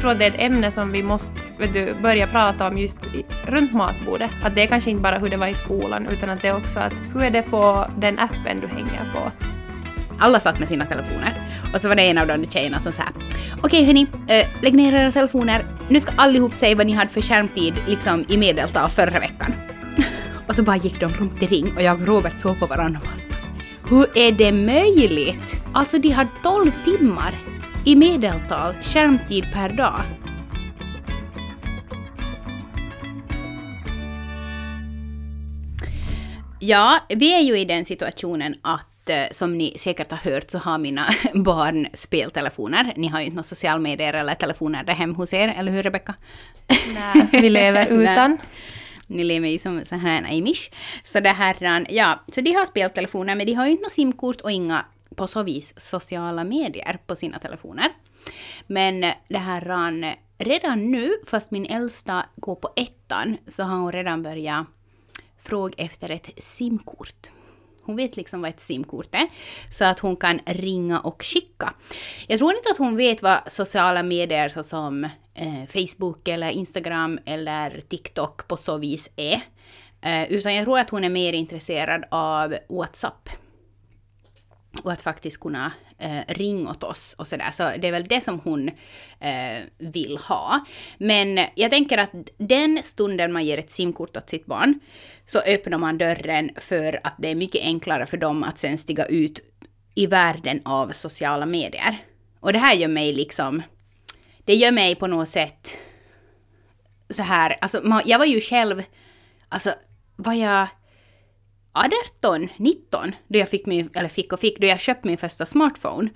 tror att det är ett ämne som vi måste vet du, börja prata om just i, runt matbordet. Att det är kanske inte bara hur det var i skolan utan att det är också att hur är det på den appen du hänger på? Alla satt med sina telefoner. Och så var det en av de tjejerna som sa Okej hörni, äh, lägg ner era telefoner. Nu ska allihop säga vad ni hade för skärmtid liksom i medeltal förra veckan. och så bara gick de runt i ring och jag och Robert såg på varandra och bara Hur är det möjligt? Alltså de har 12 timmar i medeltal skärmtid per dag. Ja, vi är ju i den situationen att eh, som ni säkert har hört så har mina barn speltelefoner. Ni har ju inte några sociala medier eller telefoner där hemma hos er, eller hur Rebecka? Nej, vi lever utan. Ni lever ju som så här amish. Så det här, ja, så de har speltelefoner men de har ju inte något simkort och inga på så vis sociala medier på sina telefoner. Men det här, redan nu, fast min äldsta går på ettan, så har hon redan börjat fråga efter ett simkort. Hon vet liksom vad ett simkort är, så att hon kan ringa och skicka. Jag tror inte att hon vet vad sociala medier såsom eh, Facebook eller Instagram eller TikTok på så vis är. Eh, utan jag tror att hon är mer intresserad av WhatsApp och att faktiskt kunna eh, ringa åt oss och sådär. Så det är väl det som hon eh, vill ha. Men jag tänker att den stunden man ger ett simkort åt sitt barn så öppnar man dörren för att det är mycket enklare för dem att sen stiga ut i världen av sociala medier. Och det här gör mig liksom... Det gör mig på något sätt så här, alltså jag var ju själv, alltså var jag 18, 19, då jag fick min, eller fick och fick, då jag köpte min första smartphone.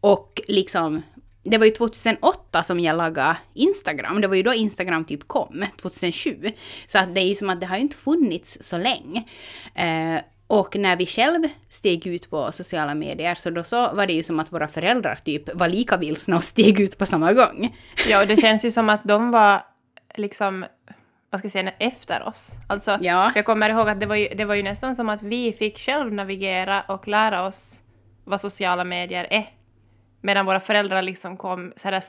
Och liksom, det var ju 2008 som jag lagade Instagram, det var ju då Instagram typ kom, 2007. Så att det är ju som att det har ju inte funnits så länge. Eh, och när vi själv steg ut på sociala medier så då så var det ju som att våra föräldrar typ var lika vilsna och steg ut på samma gång. Ja, och det känns ju som att de var liksom vad ska jag säga, efter oss. Alltså, ja. jag kommer ihåg att det var, ju, det var ju nästan som att vi fick själv navigera och lära oss vad sociala medier är. Medan våra föräldrar liksom kom så här,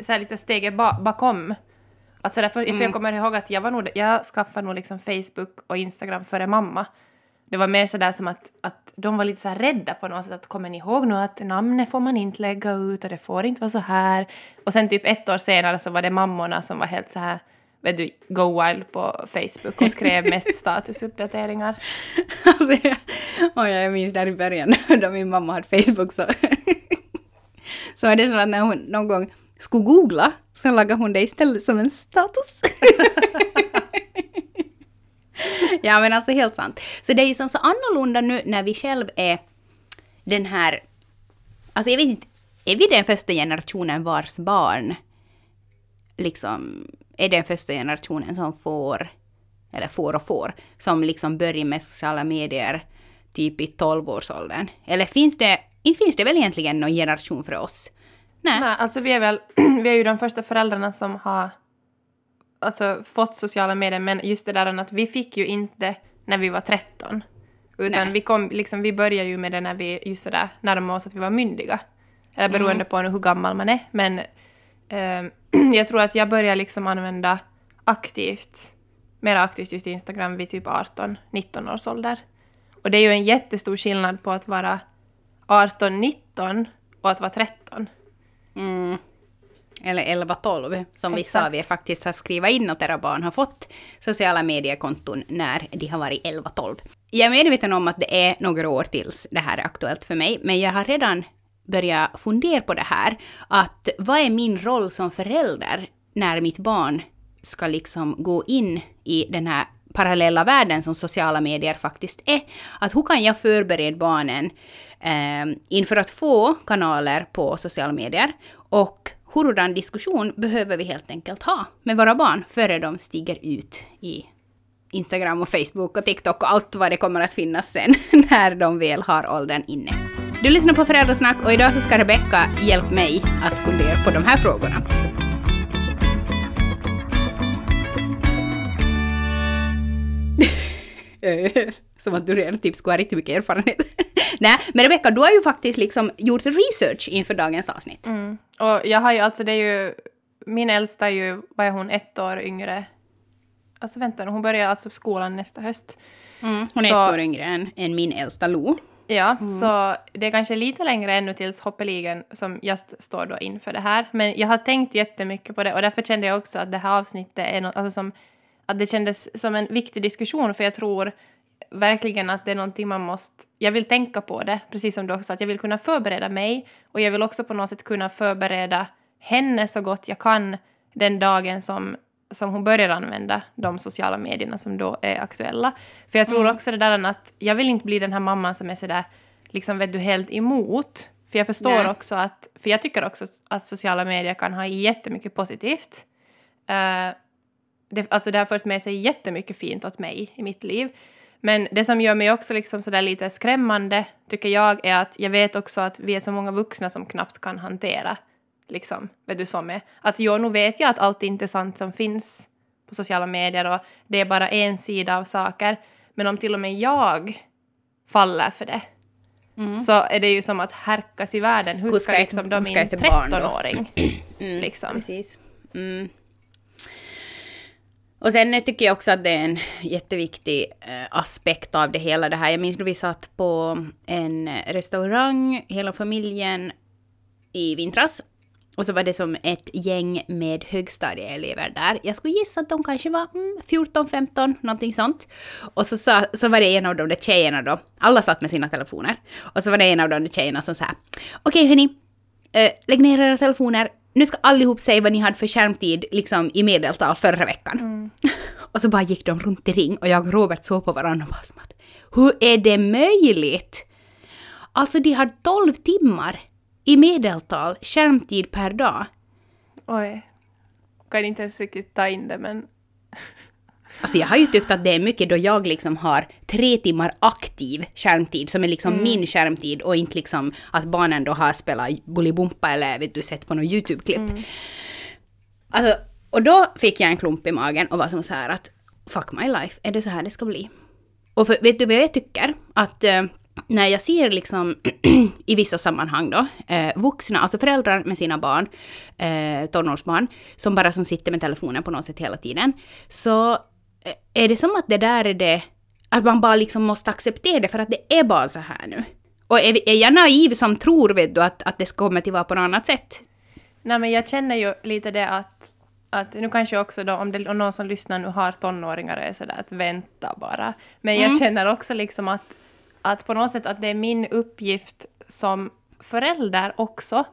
så här lite steget ba, bakom. Alltså därför, mm. för jag kommer ihåg att jag, var nog, jag skaffade nog liksom Facebook och Instagram före mamma. Det var mer sådär som att, att de var lite så rädda på något sätt. Att kommer ni ihåg nu att namnet får man inte lägga ut och det får inte vara så här. Och sen typ ett år senare så var det mammorna som var helt så här vet du, go wild på Facebook och skrev mest statusuppdateringar. alltså, jag, oh, jag minns där i början då min mamma hade Facebook så, så var det som att när hon någon gång skulle googla så lagade hon det istället som en status. ja men alltså helt sant. Så det är ju som så annorlunda nu när vi själv är den här, alltså jag vet inte, är vi den första generationen vars barn liksom är den första generationen som får, eller får och får, som liksom börjar med sociala medier typ i 12-årsåldern? Eller finns det, inte finns det väl egentligen någon generation för oss? Nej. Nej, alltså vi är väl, vi är ju de första föräldrarna som har alltså, fått sociala medier, men just det där att vi fick ju inte när vi var 13. Utan vi, kom, liksom, vi började ju med det när vi just sådär närmade oss att vi var myndiga. Eller beroende mm. på hur gammal man är. Men jag tror att jag började liksom använda aktivt, mer aktivt just Instagram vid typ 18-19 års ålder. Och det är ju en jättestor skillnad på att vara 18-19 och att vara 13. Mm. Eller 11-12, som vissa av er faktiskt har skrivit in att era barn har fått sociala mediekonton när de har varit 11-12. Jag är medveten om att det är några år tills det här är aktuellt för mig, men jag har redan börja fundera på det här. Att vad är min roll som förälder när mitt barn ska liksom gå in i den här parallella världen som sociala medier faktiskt är. Att hur kan jag förbereda barnen eh, inför att få kanaler på sociala medier och hurdan diskussion behöver vi helt enkelt ha med våra barn före de stiger ut i Instagram och Facebook och TikTok och allt vad det kommer att finnas sen när de väl har åldern inne. Du lyssnar på Föräldrasnack och idag så ska Rebecka hjälpa mig att fundera på de här frågorna. Som att du redan typ skulle ha riktigt mycket erfarenhet. Nej, men Rebecka, du har ju faktiskt liksom gjort research inför dagens avsnitt. Mm. Och jag har ju alltså, det är ju min äldsta är ju, vad är hon, ett år yngre. Alltså vänta hon börjar alltså skolan nästa höst. Mm, hon är så, ett år yngre än, än min äldsta Lo. Ja, mm. så det är kanske lite längre ännu tills hoppeligen som just står då inför det här. Men jag har tänkt jättemycket på det och därför kände jag också att det här avsnittet är något, alltså som, att det kändes som en viktig diskussion för jag tror verkligen att det är någonting man måste... Jag vill tänka på det, precis som du också, att jag vill kunna förbereda mig och jag vill också på något sätt kunna förbereda henne så gott jag kan den dagen som, som hon börjar använda de sociala medierna som då är aktuella. För jag tror mm. också det där att jag vill inte bli den här mamman som är sådär, liksom vet du, helt emot. För jag förstår Nej. också att, för jag tycker också att sociala medier kan ha jättemycket positivt. Uh, det, alltså det har fört med sig jättemycket fint åt mig i mitt liv. Men det som gör mig också liksom sådär lite skrämmande, tycker jag, är att jag vet också att vi är så många vuxna som knappt kan hantera, liksom, vet du, som är. Att jo, nu vet jag att allt är sant som finns på sociala medier och det är bara en sida av saker. Men om till och med jag faller för det, mm. så är det ju som att härkas i världen. Hur ska, liksom då min 13-åring... Mm, liksom. Precis. Mm. Och sen tycker jag också att det är en jätteviktig eh, aspekt av det hela det här. Jag minns när vi satt på en restaurang, hela familjen, i vintras. Och så var det som ett gäng med högstadieelever där. Jag skulle gissa att de kanske var mm, 14-15, någonting sånt. Och så, sa, så var det en av de där tjejerna då, alla satt med sina telefoner. Och så var det en av de där tjejerna som sa okej okay, hörni, äh, lägg ner era telefoner, nu ska allihop säga vad ni hade för skärmtid liksom, i medeltal förra veckan. Mm. och så bara gick de runt i ring och jag och Robert såg på varandra och bara som att hur är det möjligt? Alltså de har 12 timmar i medeltal skärmtid per dag. Oj. Kan inte ens riktigt ta in det men... Alltså jag har ju tyckt att det är mycket då jag liksom har tre timmar aktiv skärmtid som är liksom mm. min skärmtid och inte liksom att barnen då har spelat Bolibompa eller vet du sett på något YouTube-klipp. Mm. Alltså, och då fick jag en klump i magen och var som så här att fuck my life, är det så här det ska bli? Och för, vet du vad jag tycker? Att eh, när jag ser liksom i vissa sammanhang då, eh, vuxna, alltså föräldrar med sina barn, eh, tonårsbarn, som bara som sitter med telefonen på något sätt hela tiden, så är det som att det där är det, att man bara liksom måste acceptera det för att det är bara så här nu? Och är, är jag naiv som tror, vet du, att, att det kommer till vara på något annat sätt? Nej, men jag känner ju lite det att, att nu kanske också då, om, det, om någon som lyssnar nu har tonåringar är sådär att vänta bara. Men jag mm. känner också liksom att, att på något sätt att det är min uppgift som förälder också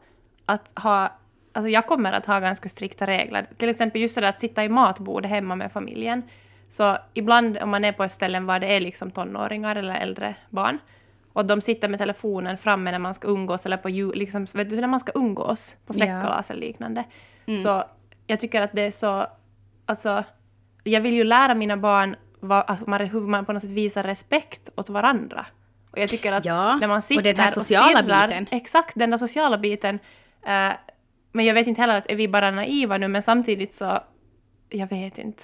att ha Alltså jag kommer att ha ganska strikta regler. Till exempel just det att sitta i matbordet hemma med familjen. Så ibland om man är på ett ställe var det är liksom tonåringar eller äldre barn och de sitter med telefonen framme när man ska umgås eller på liksom, vet du, när man ska umgås på släktkalas eller liknande. Mm. Så jag tycker att det är så, alltså, jag vill ju lära mina barn vad, man, hur man på något sätt visar respekt åt varandra. Och jag tycker att ja, när man sitter och, den här sociala och stirrar, biten. exakt den där sociala biten. Uh, men jag vet inte heller att är vi bara naiva nu, men samtidigt så, jag vet inte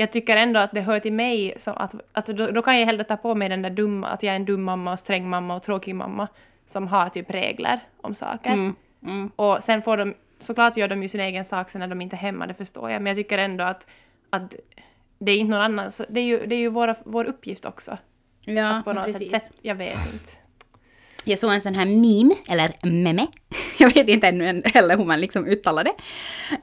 jag tycker ändå att det hör till mig, så att, att då, då, kan jag hellre ta på mig den där dumma, att jag är en dum mamma och sträng mamma och tråkig mamma som har typ regler om saker. Mm, mm. Och sen får de, såklart gör de ju sin egen sak sen när de inte är hemma, det förstår jag, men jag tycker ändå att, att det är inte någon annan, det är ju, det är ju våra, vår uppgift också. Ja, att på något precis. sätt, jag vet inte. Jag såg en sån här meme, eller meme, jag vet inte ännu heller hur man liksom uttalar det.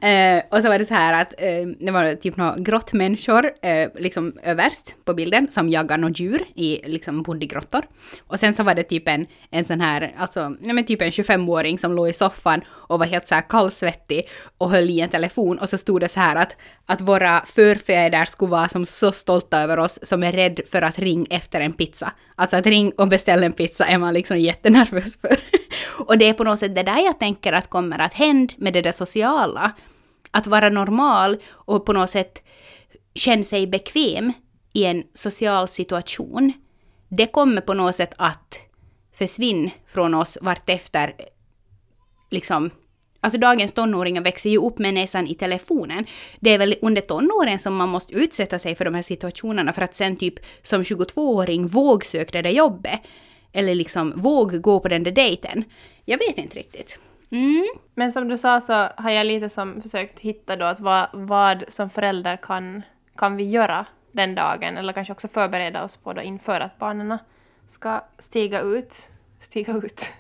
Eh, och så var det så här att eh, det var typ några grottmänniskor eh, liksom överst på bilden som jagar något djur i liksom bondegrottor. Och sen så var det typ en, en sån här, alltså, nej men typ en 25-åring som låg i soffan och var helt så här kallsvettig och höll i en telefon och så stod det så här att, att våra förfäder skulle vara som så stolta över oss som är rädd för att ringa efter en pizza. Alltså att ring och beställa en pizza är man liksom jättenervös för. och det är på något sätt det där jag tänker att kommer att hända med det där sociala. Att vara normal och på något sätt känna sig bekväm i en social situation. Det kommer på något sätt att försvinna från oss vartefter liksom Alltså dagens tonåringar växer ju upp med näsan i telefonen. Det är väl under tonåren som man måste utsätta sig för de här situationerna för att sen typ som 22-åring vågsöka det där jobbet. Eller liksom våg gå på den där dejten. Jag vet inte riktigt. Mm. Men som du sa så har jag lite som försökt hitta då att vad, vad som förälder kan, kan vi göra den dagen eller kanske också förbereda oss på då inför att barnen ska stiga ut. Stiga ut.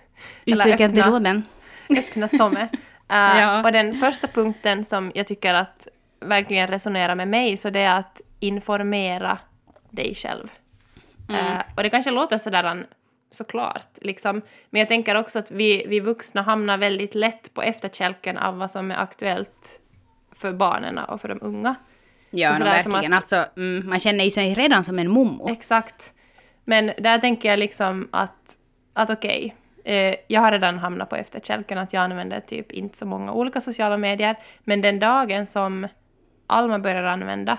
Ut garderoben. Öppna somme. Uh, ja. Och den första punkten som jag tycker att verkligen resonerar med mig så det är att informera dig själv. Mm. Uh, och det kanske låter sådär såklart, liksom. men jag tänker också att vi, vi vuxna hamnar väldigt lätt på efterkälken av vad som är aktuellt för barnen och för de unga. Ja, no, verkligen. Att, alltså, mm, man känner ju sig redan som en mommo. Exakt. Men där tänker jag liksom att, att okej, okay, eh, jag har redan hamnat på efterkälken att jag använder typ inte så många olika sociala medier, men den dagen som Alma börjar använda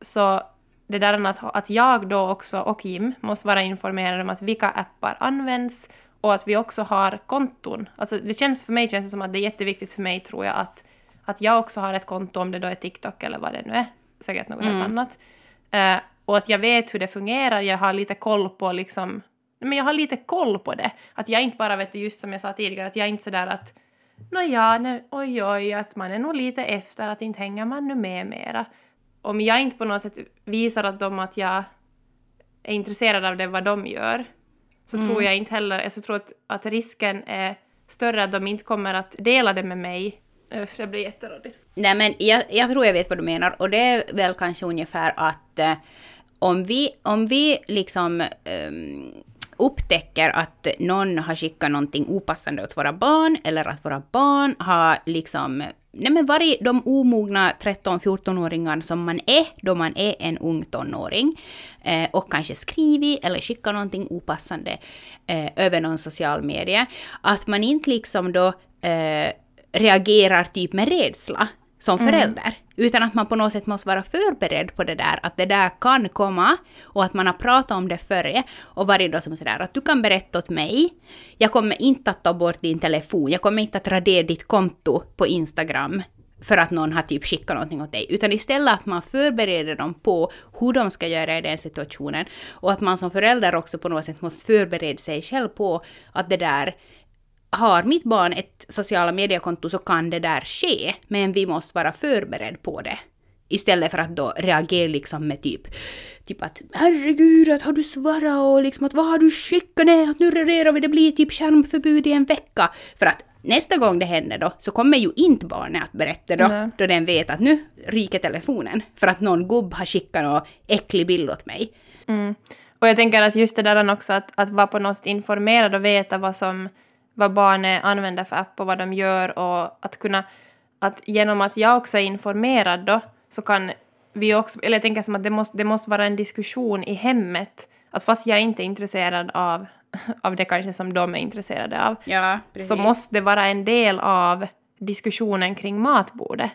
så det där att, att jag då också och Jim måste vara informerade om att vilka appar används och att vi också har konton. Alltså det känns för mig känns det som att det är jätteviktigt för mig tror jag att, att jag också har ett konto om det då är TikTok eller vad det nu är, säkert något mm. helt annat. Uh, och att jag vet hur det fungerar, jag har lite koll på liksom, men jag har lite koll på det. Att jag inte bara vet, just som jag sa tidigare, att jag är inte sådär att nåja, oj oj, att man är nog lite efter, att inte hänger man nu med mera om jag inte på något sätt visar att dem att jag är intresserad av det, vad de gör, så mm. tror jag inte heller, alltså jag tror att, att risken är större att de inte kommer att dela det med mig. Det blir jätterådigt. Nej men jag, jag tror jag vet vad du menar och det är väl kanske ungefär att eh, om vi, om vi liksom um, upptäcker att någon har skickat någonting opassande åt våra barn eller att våra barn har liksom nej men varit de omogna 13-14-åringar som man är då man är en ung tonåring eh, och kanske skrivit eller skickat någonting opassande eh, över någon social medie, att man inte liksom då eh, reagerar typ med rädsla som mm. förälder. Mm. Utan att man på något sätt måste vara förberedd på det där, att det där kan komma och att man har pratat om det före och varit då som sådär att du kan berätta åt mig, jag kommer inte att ta bort din telefon, jag kommer inte att radera ditt konto på Instagram för att någon har typ skickat någonting åt dig, utan istället att man förbereder dem på hur de ska göra i den situationen och att man som förälder också på något sätt måste förbereda sig själv på att det där har mitt barn ett sociala mediekonto så kan det där ske, men vi måste vara förberedd på det. Istället för att då reagera liksom med typ, typ att herregud, att har du svarat och liksom att vad har du skickat? Nej, att nu raderar vi, det blir typ skärmförbud i en vecka. För att nästa gång det händer då så kommer ju inte barnet att berätta då, Nej. då den vet att nu ryker telefonen för att någon gubb har skickat någon äcklig bild åt mig. Mm. Och jag tänker att just det där också att, att vara på något sätt informerad och veta vad som vad barnet använder för app och vad de gör och att kunna att genom att jag också är informerad då så kan vi också, eller jag tänker som att det måste, det måste vara en diskussion i hemmet att fast jag inte är intresserad av, av det kanske som de är intresserade av ja, så måste det vara en del av diskussionen kring matbordet.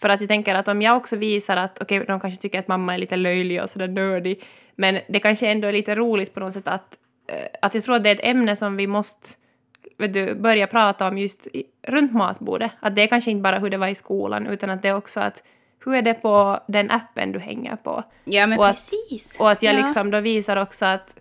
För att jag tänker att om jag också visar att, okej, okay, de kanske tycker att mamma är lite löjlig och sådär nördig, men det kanske ändå är lite roligt på något sätt att, eh, att jag tror att det är ett ämne som vi måste vet du, börja prata om just runt matbordet. Att det är kanske inte bara hur det var i skolan utan att det är också att hur är det på den appen du hänger på? Ja men och precis. Att, och att jag ja. liksom då visar också att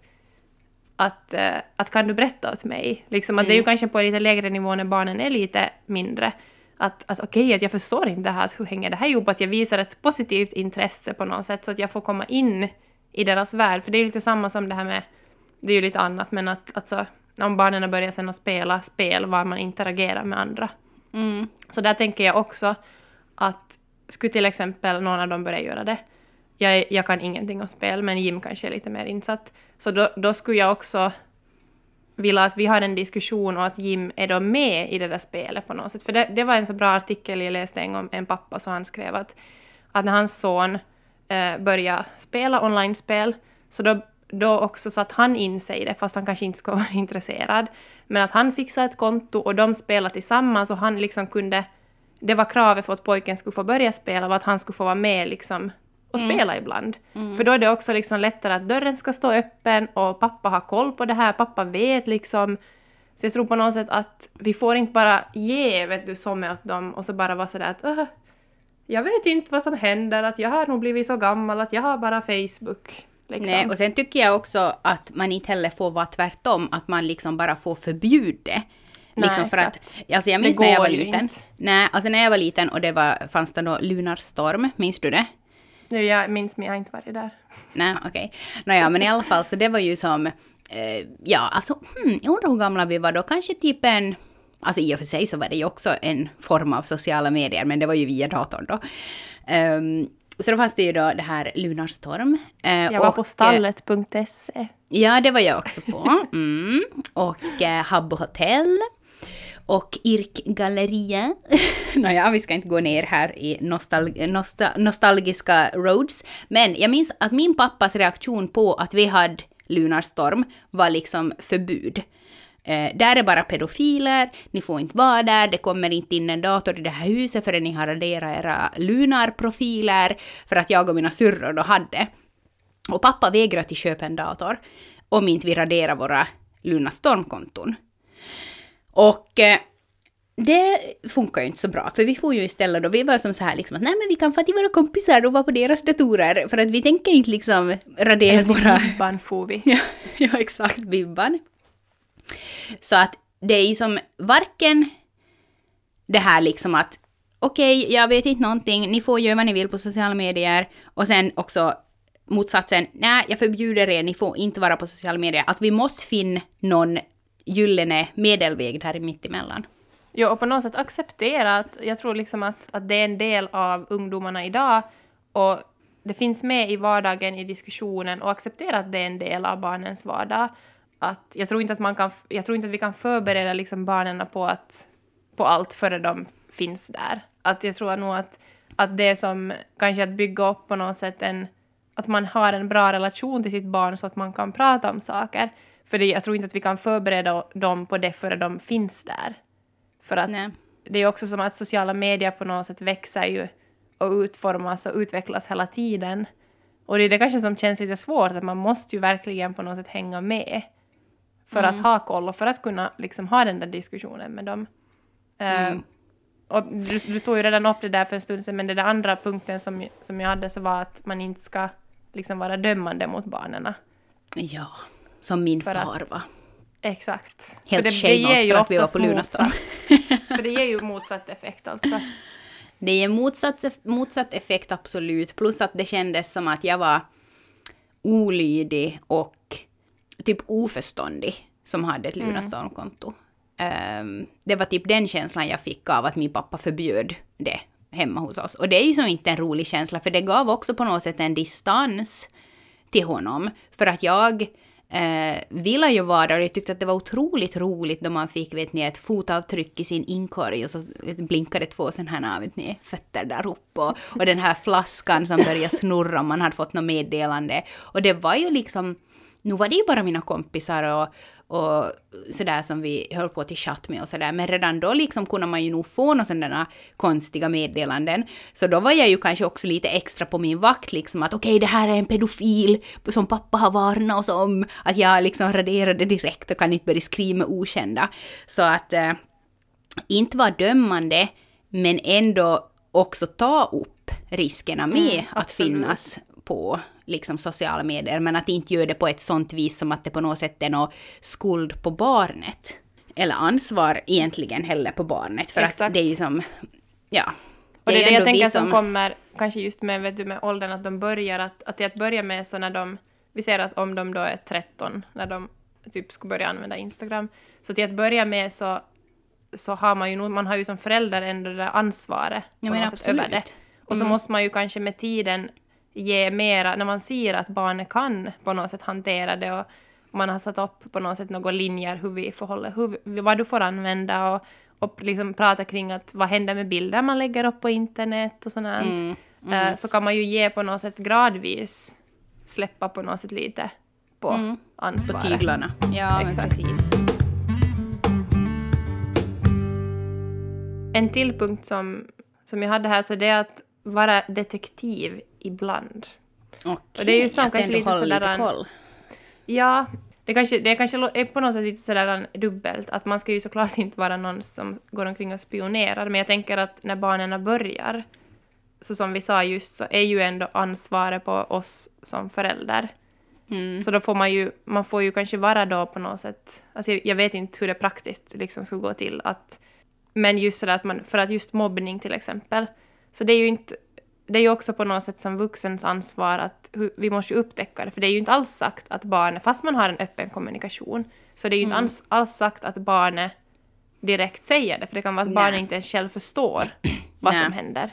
att, uh, att kan du berätta åt mig? Liksom att mm. det är ju mm. kanske på en lite lägre nivå när barnen är lite mindre. Att, att okej, okay, att jag förstår inte det här, hur hänger det här ihop? Att jag visar ett positivt intresse på något sätt så att jag får komma in i deras värld. För det är ju lite samma som det här med, det är ju lite annat, men att alltså, om barnen börjar sen att spela spel var man interagerar med andra. Mm. Så där tänker jag också att skulle till exempel någon av dem börja göra det, jag, jag kan ingenting om spel, men Jim kanske är lite mer insatt, så då, då skulle jag också vilja att vi har en diskussion och att Jim är då med i det där spelet på något sätt. För det, det var en så bra artikel jag läste en gång om en pappa, så han skrev att, att när hans son eh, började spela online-spel, så då då också satt han in sig i det, fast han kanske inte skulle vara intresserad. Men att han fixade ett konto och de spelade tillsammans och han liksom kunde... Det var kravet för att pojken skulle få börja spela var att han skulle få vara med liksom och mm. spela ibland. Mm. För då är det också liksom lättare att dörren ska stå öppen och pappa har koll på det här, pappa vet liksom. Så jag tror på något sätt att vi får inte bara ge, vet du, som åt dem och så bara vara sådär att jag vet inte vad som händer, att jag har nog blivit så gammal att jag har bara Facebook. Liksom. Nej, och sen tycker jag också att man inte heller får vara tvärtom, att man liksom bara får förbjuda Nej, liksom för exakt. att, alltså jag minns när jag var liten. Nej, alltså när jag var liten och det var, fanns det då Lunarstorm, minns du det? Jag minns men jag har inte varit där. Nej, okej. Okay. Nåja, men i alla fall så det var ju som, eh, ja alltså, hmm, jag undrar hur gamla vi var då, kanske typ en Alltså i och för sig så var det ju också en form av sociala medier, men det var ju via datorn då. Um, så då fanns det ju då det här Lunarstorm. Uh, jag var och, på stallet.se. Ja, det var jag också på. Mm. Och uh, Habbo Hotel. Och Irk Galleria. Nåja, vi ska inte gå ner här i nostal nostal nostalgiska roads. Men jag minns att min pappas reaktion på att vi hade Lunarstorm var liksom förbud. Eh, där är bara pedofiler, ni får inte vara där, det kommer inte in en dator i det här huset förrän ni har raderat era Lunar-profiler, för att jag och mina syrror då hade. Och pappa vägrade till köpa en dator om inte vi raderar våra Lunar Storm-konton. Och eh, det funkar ju inte så bra, för vi får ju istället då, vi var som så här liksom att nej men vi kan få till våra kompisar och vara på deras datorer, för att vi tänker inte liksom radera våra... Bibban får vi. ja, ja, exakt, Bibban. Så att det är ju som varken det här liksom att okej, okay, jag vet inte någonting, ni får göra vad ni vill på sociala medier och sen också motsatsen, nej, jag förbjuder er, ni får inte vara på sociala medier. Att vi måste finna någon gyllene medelväg där mittemellan. Jo, och på något sätt acceptera att jag tror liksom att, att det är en del av ungdomarna idag och det finns med i vardagen, i diskussionen och acceptera att det är en del av barnens vardag att jag tror inte att man kan, jag tror inte att vi kan förbereda liksom barnen på, att, på allt före de finns där. Att jag tror nog att, att det som kanske att bygga upp på något sätt en, att man har en bra relation till sitt barn så att man kan prata om saker. För det, jag tror inte att vi kan förbereda dem på det före de finns där. För att Nej. det är också som att sociala medier på något sätt växer ju och utformas och utvecklas hela tiden. Och det är det kanske som känns lite svårt, att man måste ju verkligen på något sätt hänga med för mm. att ha koll och för att kunna liksom ha den där diskussionen med dem. Eh, mm. Uh, och du, du tog ju redan upp det där för en stund sedan, men den andra punkten som, som jag hade så var att man inte ska liksom vara dömande mot barnen. Ja, som min för far att, var. Exakt. Helt för det, det ger ju oftast motsatt. för det ger ju motsatt effekt alltså. Det ger motsatt, motsatt effekt absolut, plus att det kändes som att jag var olydig och typ oförståndig som hade ett Lunarstorm-konto. Um, det var typ den känslan jag fick av att min pappa förbjöd det hemma hos oss. Och det är ju som inte en rolig känsla, för det gav också på något sätt en distans till honom. För att jag eh, ville ju vara där och jag tyckte att det var otroligt roligt då man fick vet ni, ett fotavtryck i sin inkorg och så blinkade två sådana här vet ni, fötter där uppe och, och den här flaskan som började snurra om man hade fått något meddelande. Och det var ju liksom nu var det ju bara mina kompisar och, och sådär som vi höll på till chatt med och sådär. Men redan då liksom kunde man ju nog få några sådana konstiga meddelanden. Så då var jag ju kanske också lite extra på min vakt liksom att okej okay, det här är en pedofil som pappa har varnat oss om. Att jag liksom raderade direkt och kan inte börja skriva med okända. Så att eh, inte vara dömande men ändå också ta upp riskerna med mm, att finnas på liksom sociala medier, men att inte göra det på ett sånt vis som att det på något sätt är någon skuld på barnet. Eller ansvar egentligen heller på barnet, för Exakt. att det är ju som, ja. Och det är det jag tänker som... som kommer, kanske just med, vet du, med åldern, att de börjar, att, att till att börja med så när de, vi ser att om de då är 13, när de typ skulle börja använda Instagram, så till att börja med så, så har man ju man har ju som förälder ändå det där ansvaret ja, men absolut. över det. Och så mm. måste man ju kanske med tiden ge mera, när man ser att barnet kan på något sätt hantera det och man har satt upp på något sätt några linjer hur vi förhåller, hur, vad du får använda och, och liksom prata kring att vad händer med bilder man lägger upp på internet och sånt. Mm, mm. Uh, så kan man ju ge på något sätt gradvis släppa på något sätt lite på mm. ansvaret. På tyglarna. Ja, Exakt. precis. En till punkt som, som jag hade här så det är att vara detektiv ibland. Okej, och det är ju som kanske lite sådär... Lite koll. Ja, det kanske, det kanske är på något sätt lite sådär dubbelt, att man ska ju såklart inte vara någon som går omkring och spionerar, men jag tänker att när barnen börjar, så som vi sa just, så är ju ändå ansvaret på oss som förälder. Mm. Så då får man ju, man får ju kanske vara då på något sätt, alltså jag, jag vet inte hur det praktiskt liksom skulle gå till, att, men just sådär att man, för att just mobbning till exempel, så det är ju inte, det är ju också på något sätt som vuxens ansvar att vi måste upptäcka det, för det är ju inte alls sagt att barnet, fast man har en öppen kommunikation, så det är ju inte mm. alls, alls sagt att barnet direkt säger det, för det kan vara att barnet inte ens själv förstår vad Nej. som händer.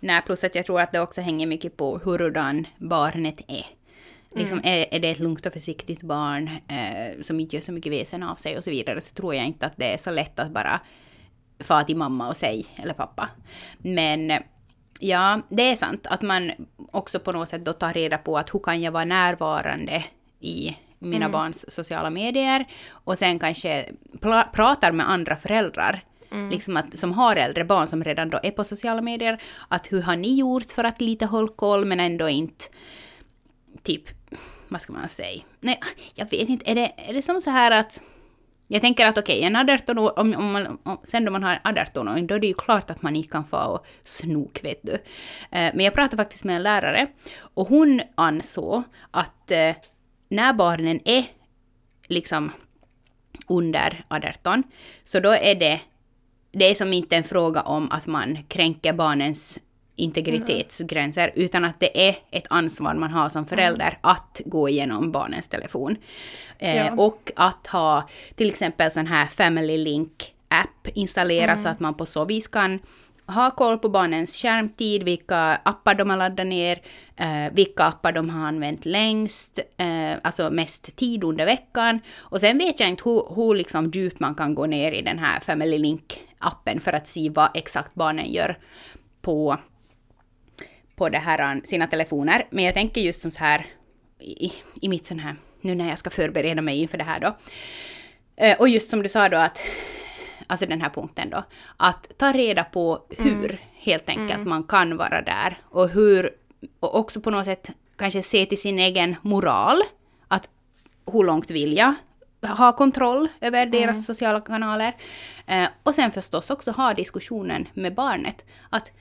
Nej, plus att jag tror att det också hänger mycket på hurdan barnet är. Liksom, mm. är, är det ett lugnt och försiktigt barn eh, som inte gör så mycket väsen av sig och så vidare så tror jag inte att det är så lätt att bara få till mamma och säga, eller pappa. Men ja, det är sant att man också på något sätt då tar reda på att hur kan jag vara närvarande i mina mm. barns sociala medier och sen kanske pratar med andra föräldrar Mm. Liksom att, som har äldre barn som redan då är på sociala medier. Att hur har ni gjort för att lite hålla koll men ändå inte typ, vad ska man säga? Nej, jag vet inte, är det, är det som så här att jag tänker att okej, okay, en 18 år, om, om man, om, sen då man har 18 då är det ju klart att man inte kan få och snok, vet du. Eh, men jag pratade faktiskt med en lärare och hon ansåg att eh, när barnen är liksom under 18, så då är det det är som inte en fråga om att man kränker barnens integritetsgränser, utan att det är ett ansvar man har som förälder mm. att gå igenom barnens telefon. Eh, ja. Och att ha till exempel sån här Family Link app installerad mm. så att man på så vis kan ha koll på barnens skärmtid, vilka appar de har laddat ner, eh, vilka appar de har använt längst, eh, alltså mest tid under veckan. Och sen vet jag inte hur, hur liksom djupt man kan gå ner i den här Family Link-appen för att se vad exakt barnen gör på, på det här, sina telefoner. Men jag tänker just som så här i, i mitt sån här, nu när jag ska förbereda mig inför det här då. Eh, och just som du sa då att alltså den här punkten då, att ta reda på hur mm. helt enkelt mm. man kan vara där och hur, och också på något sätt kanske se till sin egen moral, att hur långt vill jag ha kontroll över deras mm. sociala kanaler. Eh, och sen förstås också ha diskussionen med barnet. Att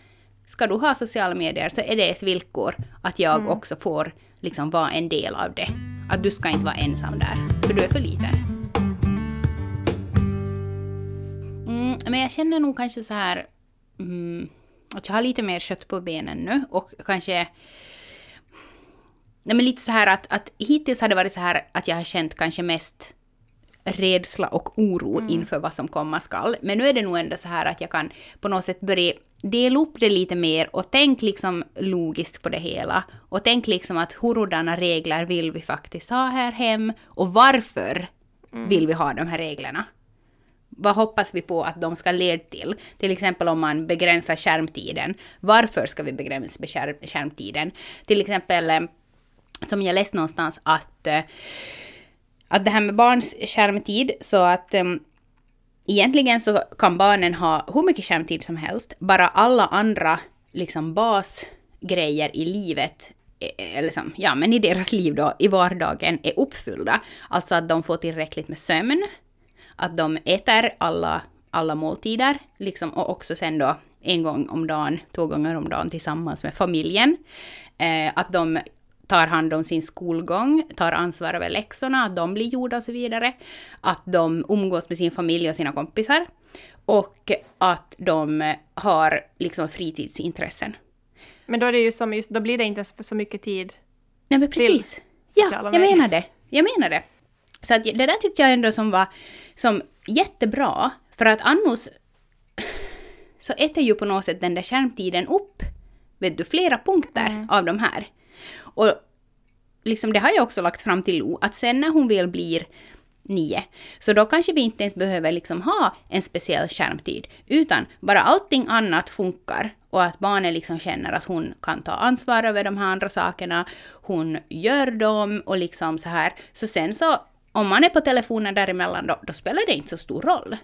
ska du ha sociala medier så är det ett villkor att jag mm. också får liksom vara en del av det. Att du ska inte vara ensam där, för du är för liten. men jag känner nog kanske så här mm, att jag har lite mer kött på benen nu och kanske Nej men lite så här att, att hittills har det varit så här att jag har känt kanske mest rädsla och oro mm. inför vad som komma skall. Men nu är det nog ändå så här att jag kan på något sätt börja dela upp det lite mer och tänk liksom logiskt på det hela. Och tänk liksom att hurdana regler vill vi faktiskt ha här hem och varför mm. vill vi ha de här reglerna? vad hoppas vi på att de ska leda till? Till exempel om man begränsar skärmtiden. Varför ska vi begränsa skärmtiden? Till exempel, eh, som jag läste någonstans, att, eh, att det här med barns skärmtid, så att um, egentligen så kan barnen ha hur mycket skärmtid som helst, bara alla andra liksom basgrejer i livet eh, eller som, ja, men i deras liv då, i vardagen är uppfyllda. Alltså att de får tillräckligt med sömn, att de äter alla, alla måltider, liksom, och också sen då en gång om dagen, två gånger om dagen tillsammans med familjen. Eh, att de tar hand om sin skolgång, tar ansvar över läxorna, att de blir gjorda och så vidare. Att de umgås med sin familj och sina kompisar. Och att de har liksom fritidsintressen. Men då är det ju som just, då blir det inte så mycket tid Nej men precis. Ja, jag menar det. Jag menar det. Så att det där tyckte jag ändå som var som jättebra, för att annars så äter ju på något sätt den där skärmtiden upp, vet du, flera punkter mm. av de här. Och liksom det har jag också lagt fram till Lo, att sen när hon väl blir nio, så då kanske vi inte ens behöver liksom ha en speciell skärmtid, utan bara allting annat funkar och att barnet liksom känner att hon kan ta ansvar över de här andra sakerna, hon gör dem och liksom så här. Så sen så om man är på telefonen däremellan då, då spelar det inte så stor roll.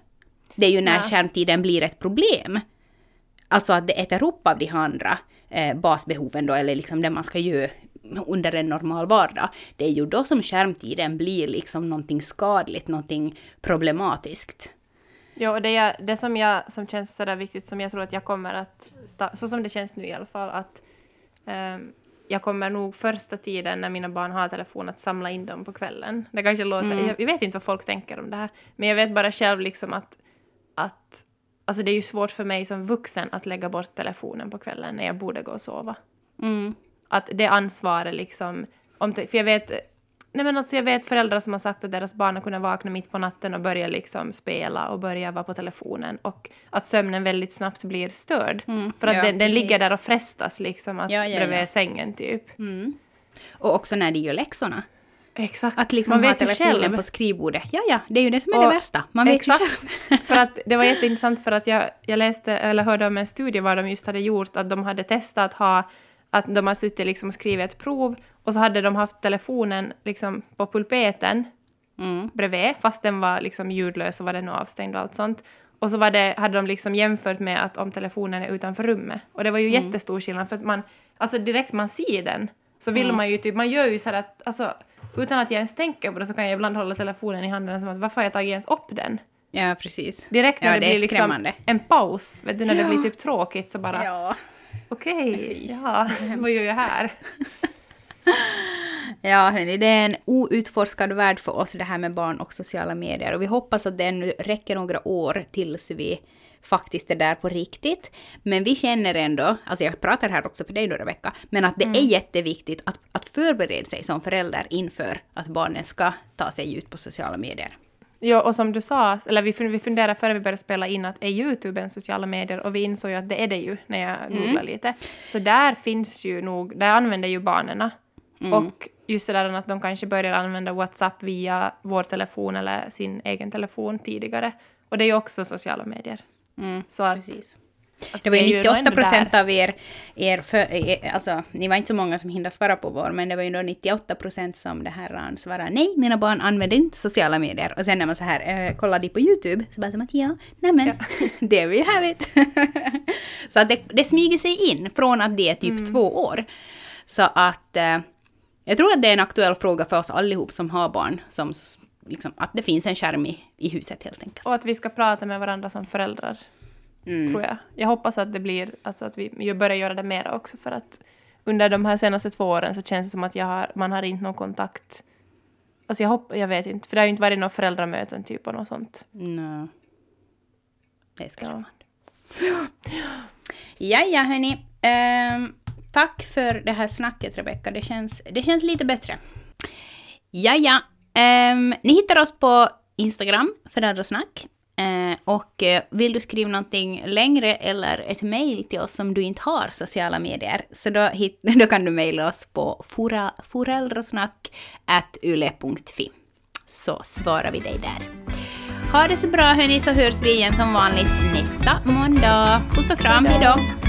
Det är ju när ja. skärmtiden blir ett problem. Alltså att det äter upp av de andra eh, basbehoven då, eller liksom det man ska göra under en normal vardag. Det är ju då som skärmtiden blir liksom någonting skadligt, någonting problematiskt. Ja, och det, är, det som, jag, som känns sådär viktigt, som jag tror att jag kommer att ta, så som det känns nu i alla fall, att um, jag kommer nog första tiden när mina barn har telefon att samla in dem på kvällen. Det kanske låter... Mm. Jag, jag, vet inte vad folk tänker om det här, men jag vet bara själv liksom att, att... Alltså det är ju svårt för mig som vuxen att lägga bort telefonen på kvällen när jag borde gå och sova. Mm. Att det ansvaret liksom... Om, för jag vet Nej men alltså jag vet föräldrar som har sagt att deras barn har kunnat vakna mitt på natten och börja liksom spela och börja vara på telefonen och att sömnen väldigt snabbt blir störd. Mm, för att ja, den, den ligger där och frestas liksom att ja, ja, bredvid sängen typ. Mm. Och också när de gör läxorna. Exakt. Att liksom man vet ha telefonen själv. på skrivbordet. Ja, ja, det är ju det som är och, det värsta. Man vet exakt. ju själv. för att det var jätteintressant för att jag, jag läste, eller hörde om en studie var de just hade gjort att de hade testat att ha att de har suttit liksom och skrivit ett prov och så hade de haft telefonen liksom på pulpeten mm. bredvid, fast den var liksom ljudlös och var den avstängd och allt sånt. Och så var det, hade de liksom jämfört med att om telefonen är utanför rummet. Och det var ju mm. jättestor skillnad för att man, alltså direkt man ser den så vill mm. man ju typ, man gör ju så här att, alltså utan att jag ens tänker på det så kan jag ibland hålla telefonen i handen som att varför har jag tagit ens upp den? Ja, precis. Direkt när ja, det, det blir liksom en paus, vet du, när ja. det blir typ tråkigt så bara... Ja. Okej, okay, ja, vad gör jag här? Ja, hörni, det är en outforskad värld för oss det här med barn och sociala medier. Och vi hoppas att det nu räcker några år tills vi faktiskt är där på riktigt. Men vi känner ändå, alltså jag pratar här också för dig då Rebecka, men att det mm. är jätteviktigt att, att förbereda sig som förälder inför att barnen ska ta sig ut på sociala medier. Ja, och som du sa, eller vi, vi funderade före vi började spela in att är YouTube en sociala medier? Och vi insåg ju att det är det ju när jag mm. googlade lite. Så där finns ju nog, där använder ju barnen. Mm. Och just det där att de kanske börjar använda WhatsApp via vår telefon eller sin egen telefon tidigare. Och det är ju också sociala medier. Mm, så att, precis. Alltså, det var ju 98 procent av er, er, för, er, alltså ni var inte så många som hindrade svara på vår, men det var ju då 98 procent som det här svarade nej, mina barn använder inte sociala medier. Och sen när man så här äh, kollar de på YouTube, så bara som att ja, nämen, ja. there we have it. så att det, det smyger sig in från att det är typ mm. två år. Så att äh, jag tror att det är en aktuell fråga för oss allihop som har barn, som liksom, att det finns en skärm i, i huset helt enkelt. Och att vi ska prata med varandra som föräldrar. Mm. Tror jag. Jag hoppas att det blir, alltså att vi börjar göra det mer också för att under de här senaste två åren så känns det som att jag har, man har inte någon kontakt. Alltså jag hoppas, jag vet inte, för det har ju inte varit några föräldramöten typ och något sånt. Nej. Det är skrämmande. Ja. ja, ja hörni. Um, tack för det här snacket Rebecka. Det känns, det känns lite bättre. Ja, ja. Um, ni hittar oss på Instagram, föräldrasnack. Eh, och eh, vill du skriva någonting längre eller ett mejl till oss som du inte har sociala medier, så då, hit, då kan du mejla oss på foreldrasnack.yle.fi. Så svarar vi dig där. Ha det så bra hörni, så hörs vi igen som vanligt nästa måndag. Puss och kram, hejdå!